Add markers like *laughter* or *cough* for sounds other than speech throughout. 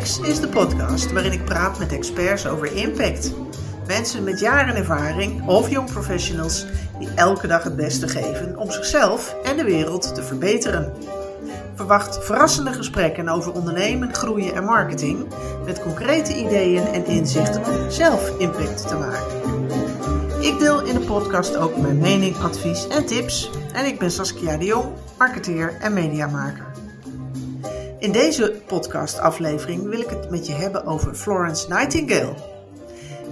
Is de podcast waarin ik praat met experts over impact. Mensen met jaren ervaring of jong professionals die elke dag het beste geven om zichzelf en de wereld te verbeteren. Verwacht verrassende gesprekken over ondernemen, groeien en marketing met concrete ideeën en inzichten om zelf impact te maken. Ik deel in de podcast ook mijn mening, advies en tips. En ik ben Saskia de Jong, marketeer en mediamaker. In deze podcastaflevering wil ik het met je hebben over Florence Nightingale.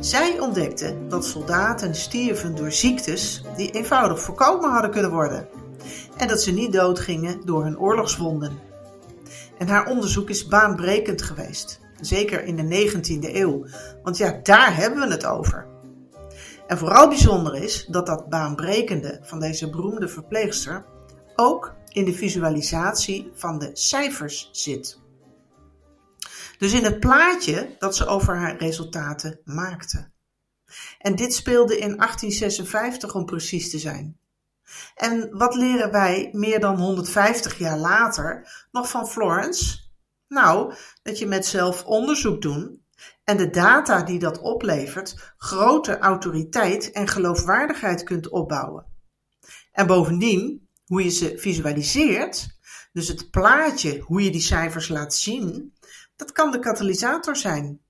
Zij ontdekte dat soldaten stierven door ziektes die eenvoudig voorkomen hadden kunnen worden. En dat ze niet doodgingen door hun oorlogswonden. En haar onderzoek is baanbrekend geweest. Zeker in de 19e eeuw. Want ja, daar hebben we het over. En vooral bijzonder is dat dat baanbrekende van deze beroemde verpleegster ook in de visualisatie van de cijfers zit. Dus in het plaatje dat ze over haar resultaten maakte. En dit speelde in 1856 om precies te zijn. En wat leren wij meer dan 150 jaar later nog van Florence? Nou, dat je met zelf onderzoek doen en de data die dat oplevert grote autoriteit en geloofwaardigheid kunt opbouwen. En bovendien, hoe je ze visualiseert, dus het plaatje, hoe je die cijfers laat zien, dat kan de katalysator zijn.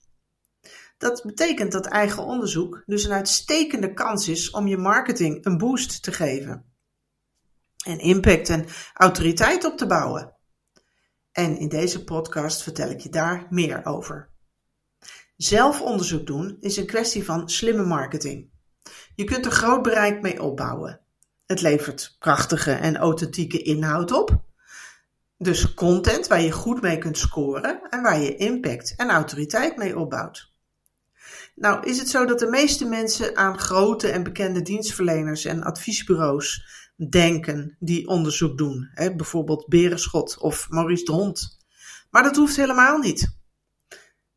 Dat betekent dat eigen onderzoek dus een uitstekende kans is om je marketing een boost te geven. En impact en autoriteit op te bouwen. En in deze podcast vertel ik je daar meer over. Zelfonderzoek doen is een kwestie van slimme marketing. Je kunt er groot bereik mee opbouwen. Het levert krachtige en authentieke inhoud op. Dus content waar je goed mee kunt scoren en waar je impact en autoriteit mee opbouwt. Nou is het zo dat de meeste mensen aan grote en bekende dienstverleners en adviesbureaus denken die onderzoek doen. Hè? Bijvoorbeeld Berenschot of Maurice de Hond. Maar dat hoeft helemaal niet.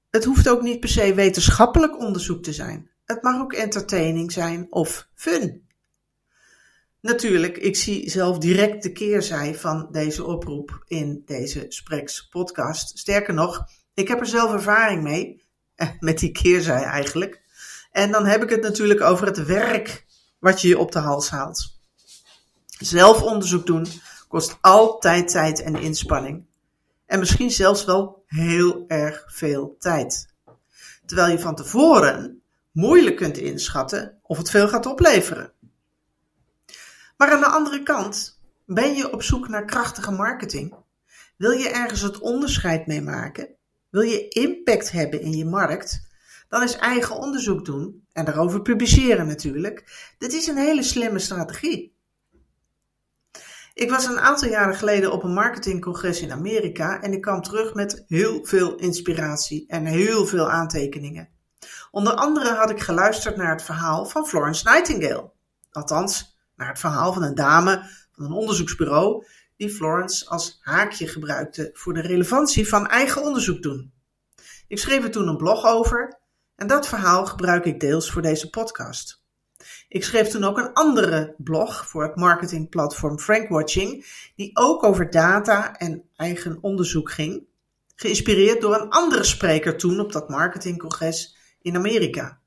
Het hoeft ook niet per se wetenschappelijk onderzoek te zijn. Het mag ook entertaining zijn of fun. Natuurlijk, ik zie zelf direct de keerzij van deze oproep in deze Spreks podcast. Sterker nog, ik heb er zelf ervaring mee, eh, met die keerzij eigenlijk. En dan heb ik het natuurlijk over het werk wat je je op de hals haalt. Zelf onderzoek doen kost altijd tijd en inspanning. En misschien zelfs wel heel erg veel tijd. Terwijl je van tevoren moeilijk kunt inschatten of het veel gaat opleveren. Maar aan de andere kant, ben je op zoek naar krachtige marketing? Wil je ergens het onderscheid mee maken? Wil je impact hebben in je markt? Dan is eigen onderzoek doen en daarover publiceren natuurlijk. Dit is een hele slimme strategie. Ik was een aantal jaren geleden op een marketingcongres in Amerika en ik kwam terug met heel veel inspiratie en heel veel aantekeningen. Onder andere had ik geluisterd naar het verhaal van Florence Nightingale. Althans, naar het verhaal van een dame van een onderzoeksbureau die Florence als haakje gebruikte voor de relevantie van eigen onderzoek doen. Ik schreef er toen een blog over en dat verhaal gebruik ik deels voor deze podcast. Ik schreef toen ook een andere blog voor het marketingplatform Frankwatching, die ook over data en eigen onderzoek ging, geïnspireerd door een andere spreker toen op dat marketingcongres in Amerika.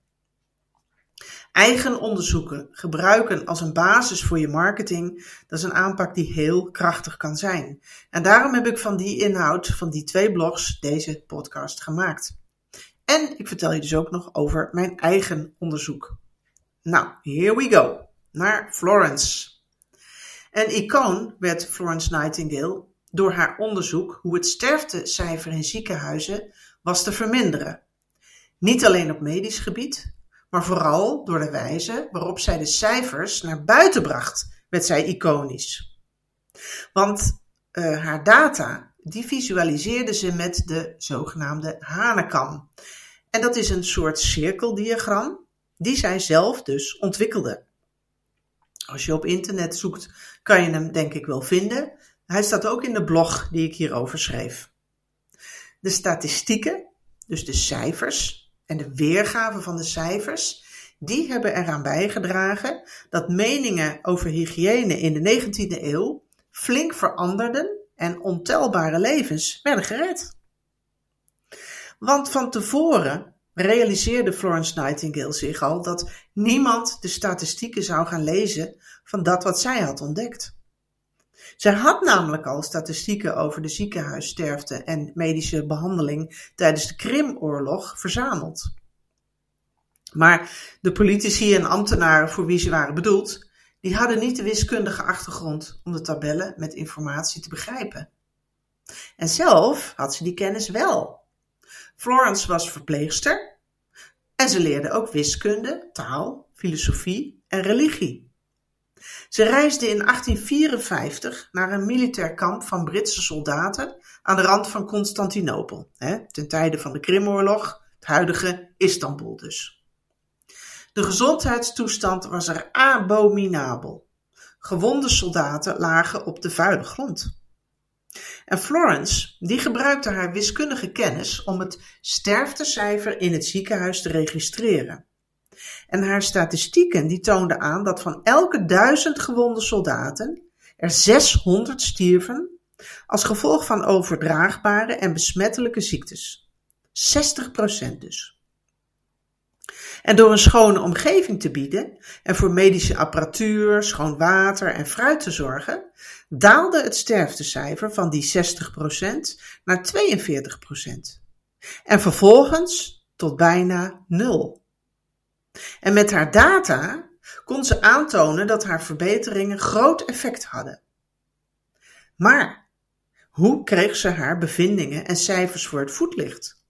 Eigen onderzoeken gebruiken als een basis voor je marketing, dat is een aanpak die heel krachtig kan zijn. En daarom heb ik van die inhoud van die twee blogs deze podcast gemaakt. En ik vertel je dus ook nog over mijn eigen onderzoek. Nou, here we go. Naar Florence. Een icoon werd Florence Nightingale door haar onderzoek hoe het sterftecijfer in ziekenhuizen was te verminderen. Niet alleen op medisch gebied, maar vooral door de wijze waarop zij de cijfers naar buiten bracht, werd zij iconisch. Want uh, haar data, die visualiseerde ze met de zogenaamde Hanekam. En dat is een soort cirkeldiagram die zij zelf dus ontwikkelde. Als je op internet zoekt, kan je hem denk ik wel vinden. Hij staat ook in de blog die ik hierover schreef. De statistieken, dus de cijfers en de weergave van de cijfers, die hebben eraan bijgedragen dat meningen over hygiëne in de 19e eeuw flink veranderden en ontelbare levens werden gered. Want van tevoren realiseerde Florence Nightingale zich al dat niemand de statistieken zou gaan lezen van dat wat zij had ontdekt. Zij had namelijk al statistieken over de ziekenhuissterfte en medische behandeling tijdens de Krimoorlog verzameld. Maar de politici en ambtenaren voor wie ze waren bedoeld, die hadden niet de wiskundige achtergrond om de tabellen met informatie te begrijpen. En zelf had ze die kennis wel. Florence was verpleegster en ze leerde ook wiskunde, taal, filosofie en religie. Ze reisde in 1854 naar een militair kamp van Britse soldaten aan de rand van Constantinopel, ten tijde van de Krimoorlog, het huidige Istanbul dus. De gezondheidstoestand was er abominabel. Gewonde soldaten lagen op de vuile grond. En Florence, die gebruikte haar wiskundige kennis om het sterftecijfer in het ziekenhuis te registreren. En haar statistieken die toonden aan dat van elke duizend gewonde soldaten er 600 stierven als gevolg van overdraagbare en besmettelijke ziektes. 60% dus. En door een schone omgeving te bieden en voor medische apparatuur, schoon water en fruit te zorgen, daalde het sterftecijfer van die 60% naar 42%. En vervolgens tot bijna nul. En met haar data kon ze aantonen dat haar verbeteringen groot effect hadden. Maar hoe kreeg ze haar bevindingen en cijfers voor het voetlicht?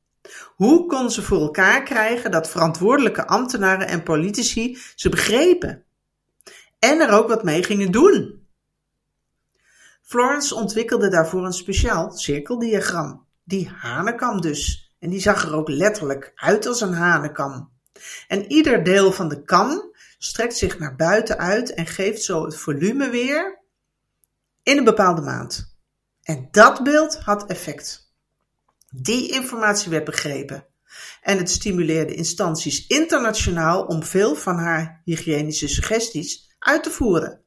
Hoe kon ze voor elkaar krijgen dat verantwoordelijke ambtenaren en politici ze begrepen en er ook wat mee gingen doen? Florence ontwikkelde daarvoor een speciaal cirkeldiagram, die hanekam dus. En die zag er ook letterlijk uit als een hanekam. En ieder deel van de kam strekt zich naar buiten uit en geeft zo het volume weer in een bepaalde maand. En dat beeld had effect. Die informatie werd begrepen. En het stimuleerde instanties internationaal om veel van haar hygiënische suggesties uit te voeren.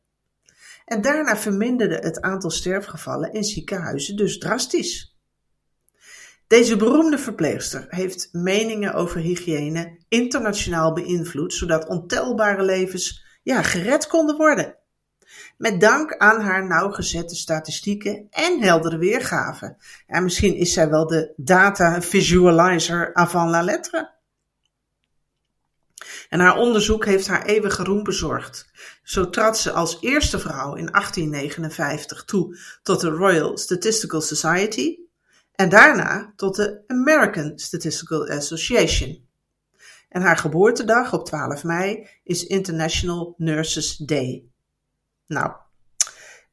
En daarna verminderde het aantal sterfgevallen in ziekenhuizen dus drastisch. Deze beroemde verpleegster heeft meningen over hygiëne internationaal beïnvloed, zodat ontelbare levens ja, gered konden worden. Met dank aan haar nauwgezette statistieken en heldere weergaven. En misschien is zij wel de data visualizer avant la lettre. En haar onderzoek heeft haar eeuwige roem bezorgd. Zo trad ze als eerste vrouw in 1859 toe tot de Royal Statistical Society en daarna tot de American Statistical Association. En haar geboortedag op 12 mei is International Nurses Day. Nou,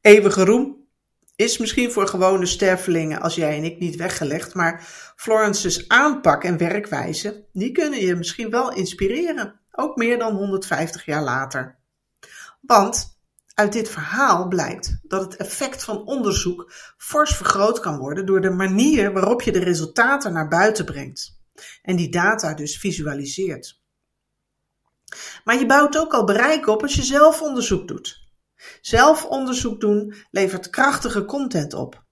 eeuwige roem is misschien voor gewone stervelingen als jij en ik niet weggelegd, maar Florence's aanpak en werkwijze, die kunnen je misschien wel inspireren, ook meer dan 150 jaar later. Want uit dit verhaal blijkt dat het effect van onderzoek fors vergroot kan worden door de manier waarop je de resultaten naar buiten brengt en die data dus visualiseert. Maar je bouwt ook al bereik op als je zelf onderzoek doet. Zelf onderzoek doen levert krachtige content op.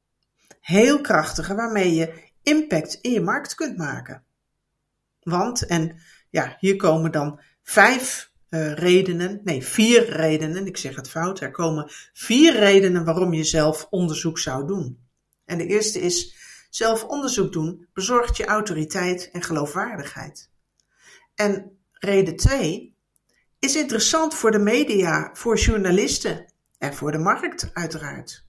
Heel krachtige waarmee je impact in je markt kunt maken. Want, en ja, hier komen dan vijf uh, redenen, nee, vier redenen, ik zeg het fout, er komen vier redenen waarom je zelf onderzoek zou doen. En de eerste is, zelf onderzoek doen bezorgt je autoriteit en geloofwaardigheid. En reden twee is interessant voor de media, voor journalisten en voor de markt uiteraard.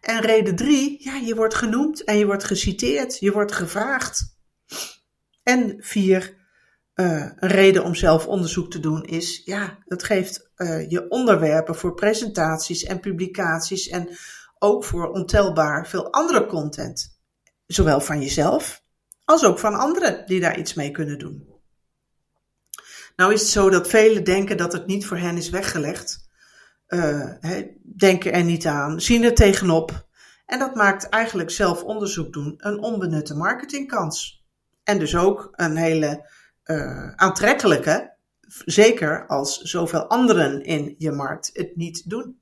En reden drie, ja, je wordt genoemd en je wordt geciteerd, je wordt gevraagd. En vier, een reden om zelf onderzoek te doen is, ja, het geeft uh, je onderwerpen voor presentaties en publicaties en ook voor ontelbaar veel andere content. Zowel van jezelf als ook van anderen die daar iets mee kunnen doen. Nou is het zo dat velen denken dat het niet voor hen is weggelegd. Uh, denken er niet aan, zien er tegenop. En dat maakt eigenlijk zelf onderzoek doen een onbenutte marketingkans. En dus ook een hele uh, aantrekkelijke, zeker als zoveel anderen in je markt het niet doen.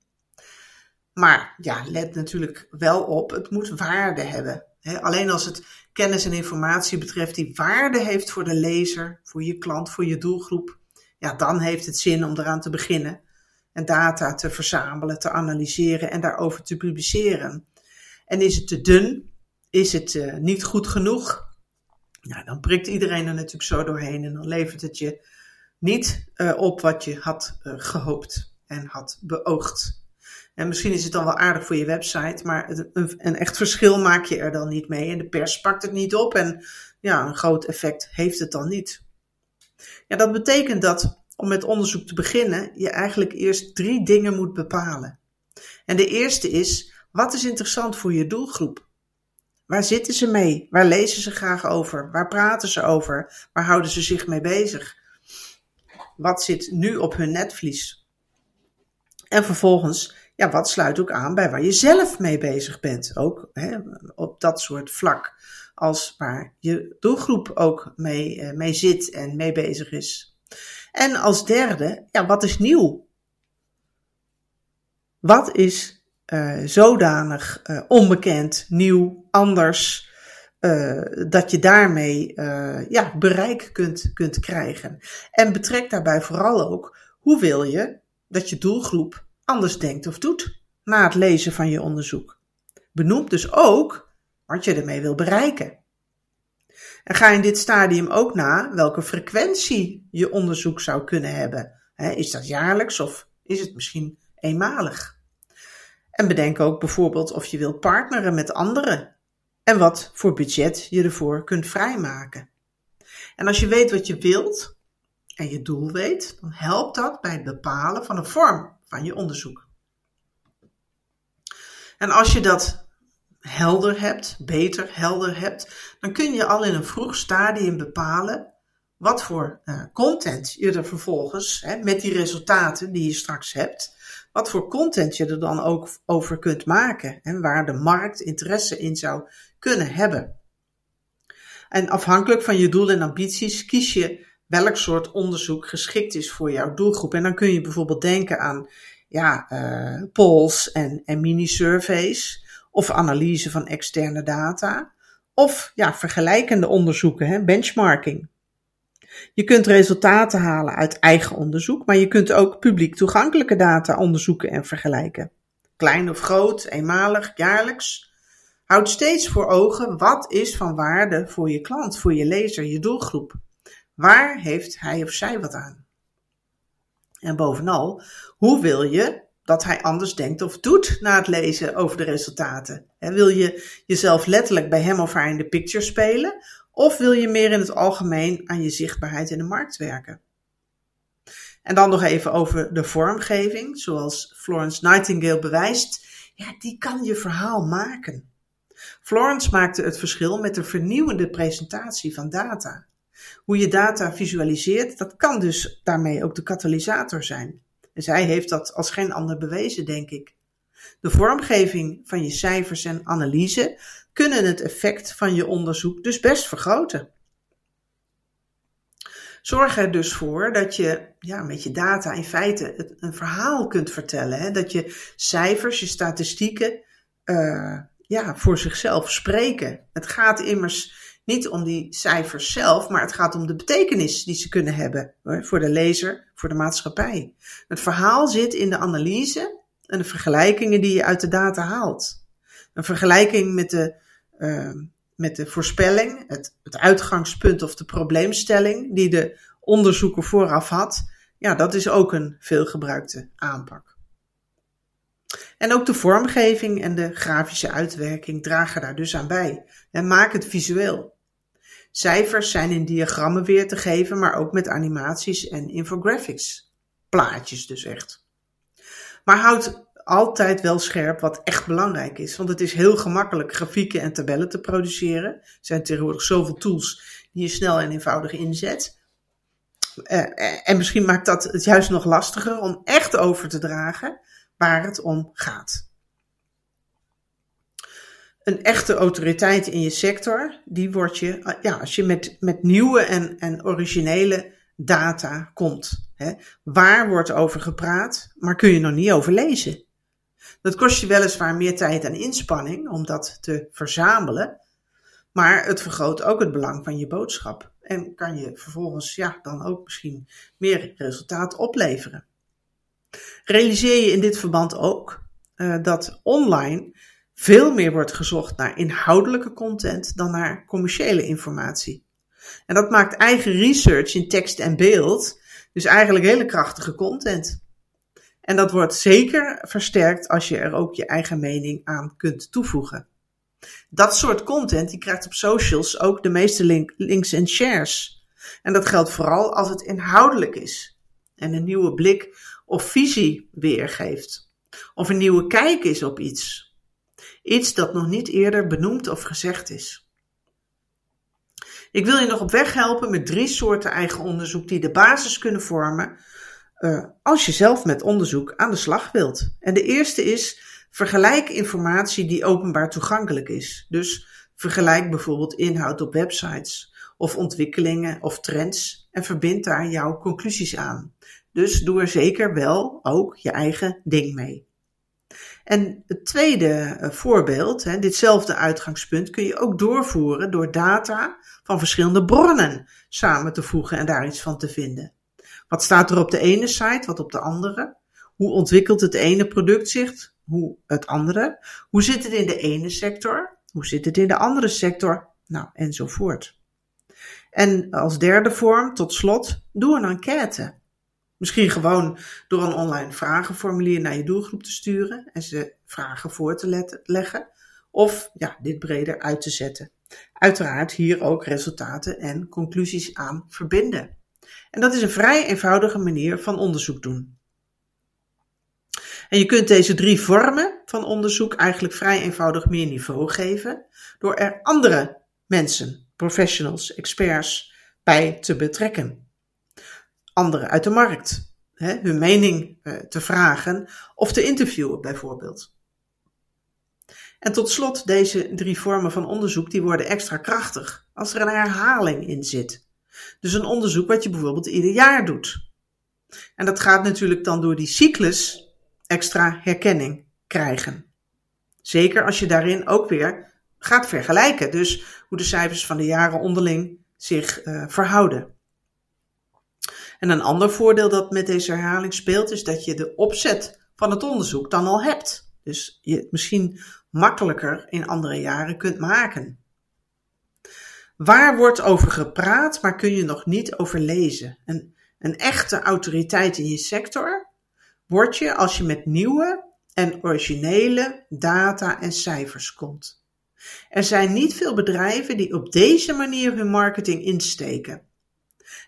Maar ja, let natuurlijk wel op, het moet waarde hebben. alleen als het kennis en informatie betreft die waarde heeft voor de lezer, voor je klant, voor je doelgroep, ja, dan heeft het zin om eraan te beginnen en data te verzamelen, te analyseren en daarover te publiceren. En is het te dun? Is het uh, niet goed genoeg? Nou, dan prikt iedereen er natuurlijk zo doorheen en dan levert het je niet uh, op wat je had uh, gehoopt en had beoogd. En misschien is het dan wel aardig voor je website, maar een, een, echt verschil maak je er dan niet mee. En de pers pakt het niet op en ja, een groot effect heeft het dan niet. Ja, dat betekent dat om met onderzoek te beginnen, je eigenlijk eerst drie dingen moet bepalen. En de eerste is, wat is interessant voor je doelgroep? Waar zitten ze mee? Waar lezen ze graag over? Waar praten ze over? Waar houden ze zich mee bezig? Wat zit nu op hun netvlies? En vervolgens, ja, wat sluit ook aan bij waar je zelf mee bezig bent? Ook hè, op dat soort vlak als waar je doelgroep ook mee, eh, mee zit en mee bezig is. En als derde, ja, wat is nieuw? Wat is uh, zodanig uh, onbekend, nieuw, anders, uh, dat je daarmee ja, bereik kunt, kunt krijgen? En betrek daarbij vooral ook, hoe wil je dat je doelgroep anders denkt of doet na het lezen van je onderzoek? Benoem dus ook wat je ermee wil bereiken. En ga in dit stadium ook na welke frequentie je onderzoek zou kunnen hebben. is dat jaarlijks of is het misschien eenmalig? En bedenk ook bijvoorbeeld of je wilt partneren met anderen en wat voor budget je ervoor kunt vrijmaken. En als je weet wat je wilt en je doel weet, dan helpt dat bij het bepalen van een vorm van je onderzoek. En als je dat helder hebt, beter helder hebt, dan kun je al in een vroeg stadium bepalen wat voor uh, content je er vervolgens, hè, met die resultaten die je straks hebt, wat voor content je er dan ook over kunt maken en waar de markt interesse in zou kunnen hebben. En afhankelijk van je doel en ambities kies je welk soort onderzoek geschikt is voor jouw doelgroep. En dan kun je bijvoorbeeld denken aan ja, uh, polls en, en mini-surveys of analyse van externe data of ja, vergelijkende onderzoeken, hè, benchmarking. Je kunt resultaten halen uit eigen onderzoek, maar je kunt ook publiek toegankelijke data onderzoeken en vergelijken. Klein of groot, eenmalig, jaarlijks. Houd steeds voor ogen wat is van waarde voor je klant, voor je lezer, je doelgroep. Waar heeft hij of zij wat aan? En bovenal, hoe wil je dat hij anders denkt of doet na het lezen over de resultaten? wil je jezelf letterlijk bij hem of haar in de picture spelen? Of wil je meer in het algemeen aan je zichtbaarheid in de markt werken? En dan nog even over de vormgeving. Zoals Florence Nightingale bewijst, ja, die kan je verhaal maken. Florence maakte het verschil met een vernieuwende presentatie van data. Hoe je data visualiseert, dat kan dus daarmee ook de katalysator zijn. Zij heeft dat als geen ander bewezen, denk ik. De vormgeving van je cijfers en analyse kunnen het effect van je onderzoek dus best vergroten. Zorg er dus voor dat je ja, met je data in feite een verhaal kunt vertellen. Hè? Dat je cijfers, je statistieken uh, ja, voor zichzelf spreken. Het gaat immers niet om die cijfers zelf, maar het gaat om de betekenis die ze kunnen hebben voor de lezer, voor de maatschappij. Het verhaal zit in de analyse en de vergelijkingen die je uit de data haalt. Een vergelijking met de uh, met de voorspelling, het, het uitgangspunt of de probleemstelling die de onderzoeker vooraf had, ja, dat is ook een veelgebruikte aanpak. En ook de vormgeving en de grafische uitwerking dragen daar dus aan bij en maak het visueel. Cijfers zijn in diagrammen weer te geven, maar ook met animaties en infographics. Plaatjes dus echt. Maar houd altijd wel scherp wat echt belangrijk is. Want het is heel gemakkelijk grafieken en tabellen te produceren. Er zijn tegenwoordig zoveel tools die je snel en eenvoudig inzet. Uh, en misschien maakt dat het juist nog lastiger om echt over te dragen waar het om gaat. Een echte autoriteit in je sector, die word je uh, ja, als je met, met nieuwe en, en originele data komt. Hè. Waar wordt over gepraat, maar kun je nog niet over lezen? Dat kost je weliswaar meer tijd en inspanning om dat te verzamelen, maar het vergroot ook het belang van je boodschap en kan je vervolgens ja, dan ook misschien meer resultaat opleveren. Realiseer je in dit verband ook uh, dat online veel meer wordt gezocht naar inhoudelijke content dan naar commerciële informatie. En dat maakt eigen research in tekst en beeld dus eigenlijk hele krachtige content. En dat wordt zeker versterkt als je er ook je eigen mening aan kunt toevoegen. Dat soort content die krijgt op socials ook de meeste link, links en shares. En dat geldt vooral als het inhoudelijk is en een nieuwe blik of visie weergeeft. Of een nieuwe kijk is op iets. Iets dat nog niet eerder benoemd of gezegd is. Ik wil je nog op weg helpen met drie soorten eigen onderzoek die de basis kunnen vormen uh, als je zelf met onderzoek aan de slag wilt. En de eerste is vergelijk informatie die openbaar toegankelijk is. Dus vergelijk bijvoorbeeld inhoud op websites of ontwikkelingen of trends en verbind daar jouw conclusies aan. Dus doe er zeker wel ook je eigen ding mee. En het tweede eh, voorbeeld, hè, ditzelfde uitgangspunt, kun je ook doorvoeren door data van verschillende bronnen samen te voegen en daar iets van te vinden. Wat staat er op de ene site, wat op de andere? Hoe ontwikkelt het ene product zich, hoe het andere? Hoe zit het in de ene sector? Hoe zit het in de andere sector? Nou, enzovoort. En als derde vorm, tot slot, doe een enquête. Misschien gewoon door een online vragenformulier naar je doelgroep te sturen en ze vragen voor te leggen. Of ja, dit breder uit te zetten. Uiteraard hier ook resultaten en conclusies aan verbinden. En dat is een vrij eenvoudige manier van onderzoek doen. En je kunt deze drie vormen van onderzoek eigenlijk vrij eenvoudig meer niveau geven door er andere mensen, professionals, experts bij te betrekken anderen uit de markt. Hè, hun mening uh, te vragen of te interviewen bijvoorbeeld. En tot slot, deze drie vormen van onderzoek die worden extra krachtig als er een herhaling in zit. Dus een onderzoek wat je bijvoorbeeld ieder jaar doet. En dat gaat natuurlijk dan door die cyclus extra herkenning krijgen. Zeker als je daarin ook weer gaat vergelijken. Dus hoe de cijfers van de jaren onderling zich uh, verhouden. En een ander voordeel dat met deze herhaling speelt, is dat je de opzet van het onderzoek dan al hebt. Dus je het misschien makkelijker in andere jaren kunt maken. Waar wordt over gepraat, maar kun je nog niet over lezen? Een, een echte autoriteit in je sector word je als je met nieuwe en originele data en cijfers komt. Er zijn niet veel bedrijven die op deze manier hun marketing insteken.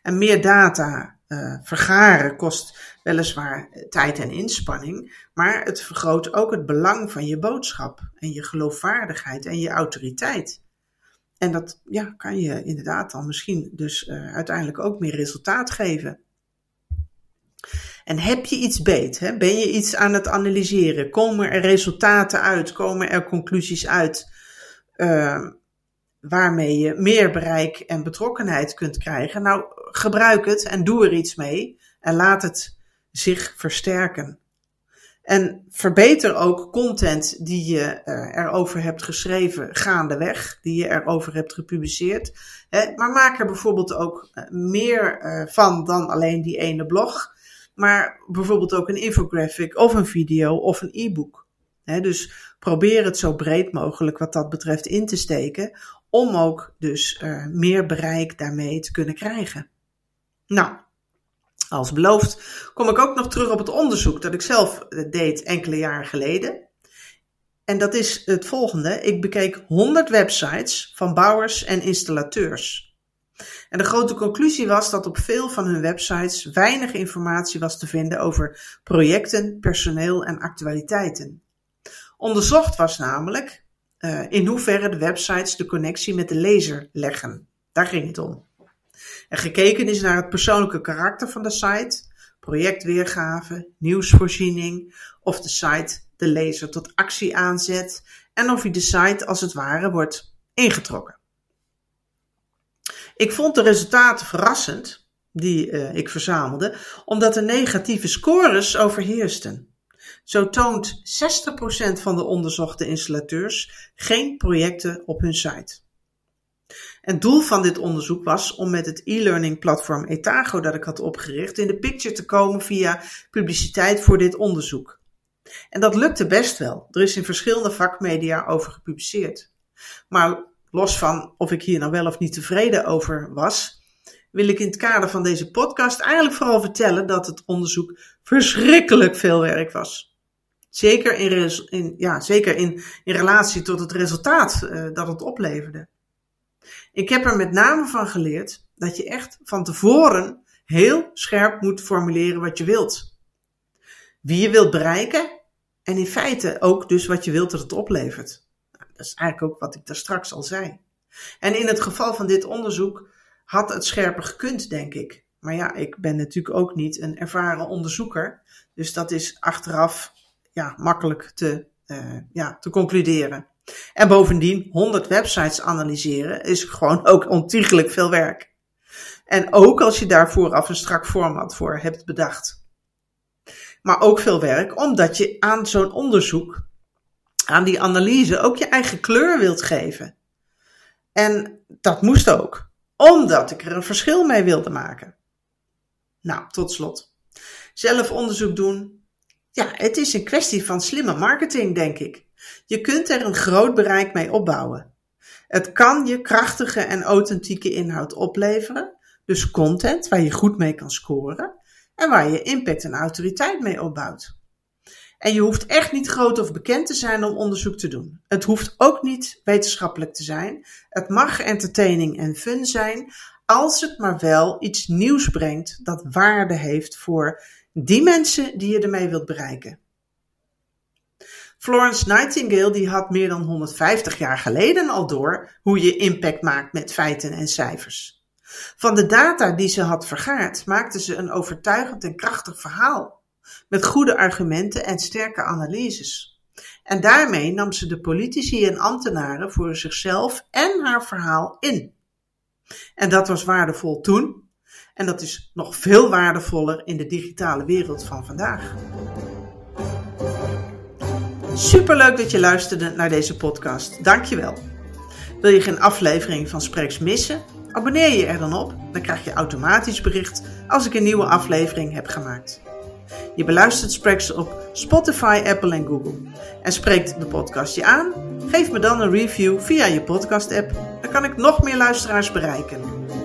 En meer data uh, vergaren kost weliswaar tijd en inspanning, maar het vergroot ook het belang van je boodschap en je geloofwaardigheid en je autoriteit. En dat ja, kan je inderdaad dan misschien dus uh, uiteindelijk ook meer resultaat geven. En heb je iets beet? Hè? Ben je iets aan het analyseren? Komen er resultaten uit? Komen er conclusies uit? Uh, waarmee je meer bereik en betrokkenheid kunt krijgen. Nou, gebruik het en doe er iets mee en laat het zich versterken. En verbeter ook content die je uh, erover hebt geschreven gaandeweg, die je erover hebt gepubliceerd. Maar maak er bijvoorbeeld ook uh, meer uh, van dan alleen die ene blog. Maar bijvoorbeeld ook een infographic of een video of een e-book. dus probeer het zo breed mogelijk wat dat betreft in te steken, om ook dus uh, meer bereik daarmee te kunnen krijgen. Nou, als beloofd kom ik ook nog terug op het onderzoek dat ik zelf eh, deed enkele jaren geleden. En dat is het volgende. Ik bekeek 100 websites van bouwers en installateurs. En de grote conclusie was dat op veel van hun websites weinig informatie was te vinden over projecten, personeel en actualiteiten. Onderzocht was namelijk uh, in hoeverre de websites de connectie met de lezer leggen. Daar ging het om. En gekeken is naar het persoonlijke karakter van de site, projectweergave, nieuwsvoorziening, of de site de lezer tot actie aanzet en of hij de site als het ware wordt ingetrokken. Ik vond de resultaten verrassend, die uh, ik verzamelde, omdat de negatieve scores overheersten. Zo toont 60% van de onderzochte installateurs geen projecten op hun site. Het doel van dit onderzoek was om met het e-learning platform Etago dat ik had opgericht in de picture te komen via publiciteit voor dit onderzoek. En dat lukte best wel. Er is in verschillende vakmedia over gepubliceerd. Maar los van of ik hier nou wel of niet tevreden over was, wil ik in het kader van deze podcast eigenlijk vooral vertellen dat het onderzoek verschrikkelijk veel werk was. Zeker in, in ja, zeker in, in relatie tot het resultaat uh, dat het opleverde. Ik heb er met name van geleerd dat je echt van tevoren heel scherp moet formuleren wat je wilt. Wie je wilt bereiken en in feite ook dus wat je wilt dat het oplevert. Nou, dat is eigenlijk ook wat ik daar straks al zei. En in het geval van dit onderzoek had het scherper gekund, denk ik. Maar ja, ik ben natuurlijk ook niet een ervaren onderzoeker. Dus dat is achteraf makkelijk te, uh, ja, te concluderen. En bovendien, 100 websites analyseren is gewoon *laughs* ook ontiegelijk veel werk. En ook als je daar vooraf een strak format voor hebt bedacht. Maar ook veel werk, omdat je aan zo'n onderzoek, aan die analyse, ook je eigen kleur wilt geven. En dat moest ook, omdat ik er een verschil mee wilde maken. Nou, tot slot. Zelf onderzoek doen. Ja, het is een kwestie van slimme marketing, denk ik. Je kunt er een groot bereik mee opbouwen. Het kan je krachtige en authentieke inhoud opleveren, dus content waar je goed mee kan scoren en waar je impact en autoriteit mee opbouwt. En je hoeft echt niet groot of bekend te zijn om onderzoek te doen. Het hoeft ook niet wetenschappelijk te zijn. Het mag entertaining en fun zijn, als het maar wel iets nieuws brengt dat waarde heeft voor die mensen die je ermee wilt bereiken. Florence Nightingale die had meer dan 150 jaar geleden al door hoe je impact maakt met feiten en cijfers. Van de data die ze had vergaard maakte ze een overtuigend en krachtig verhaal, met goede argumenten en sterke analyses. En daarmee nam ze de politici en ambtenaren voor zichzelf en haar verhaal in. En dat was waardevol toen, en dat is nog veel waardevoller in de digitale wereld van vandaag. Superleuk dat je luisterde naar deze podcast. Dankjewel. Wil je geen aflevering van Spreks missen? Abonneer je er dan op. Dan krijg je automatisch bericht als ik een nieuwe aflevering heb gemaakt. Je beluistert Spreks op Spotify, Apple en Google. En spreekt de podcast je aan? Geef me dan een review via je podcast-app. Dan kan ik nog meer luisteraars bereiken.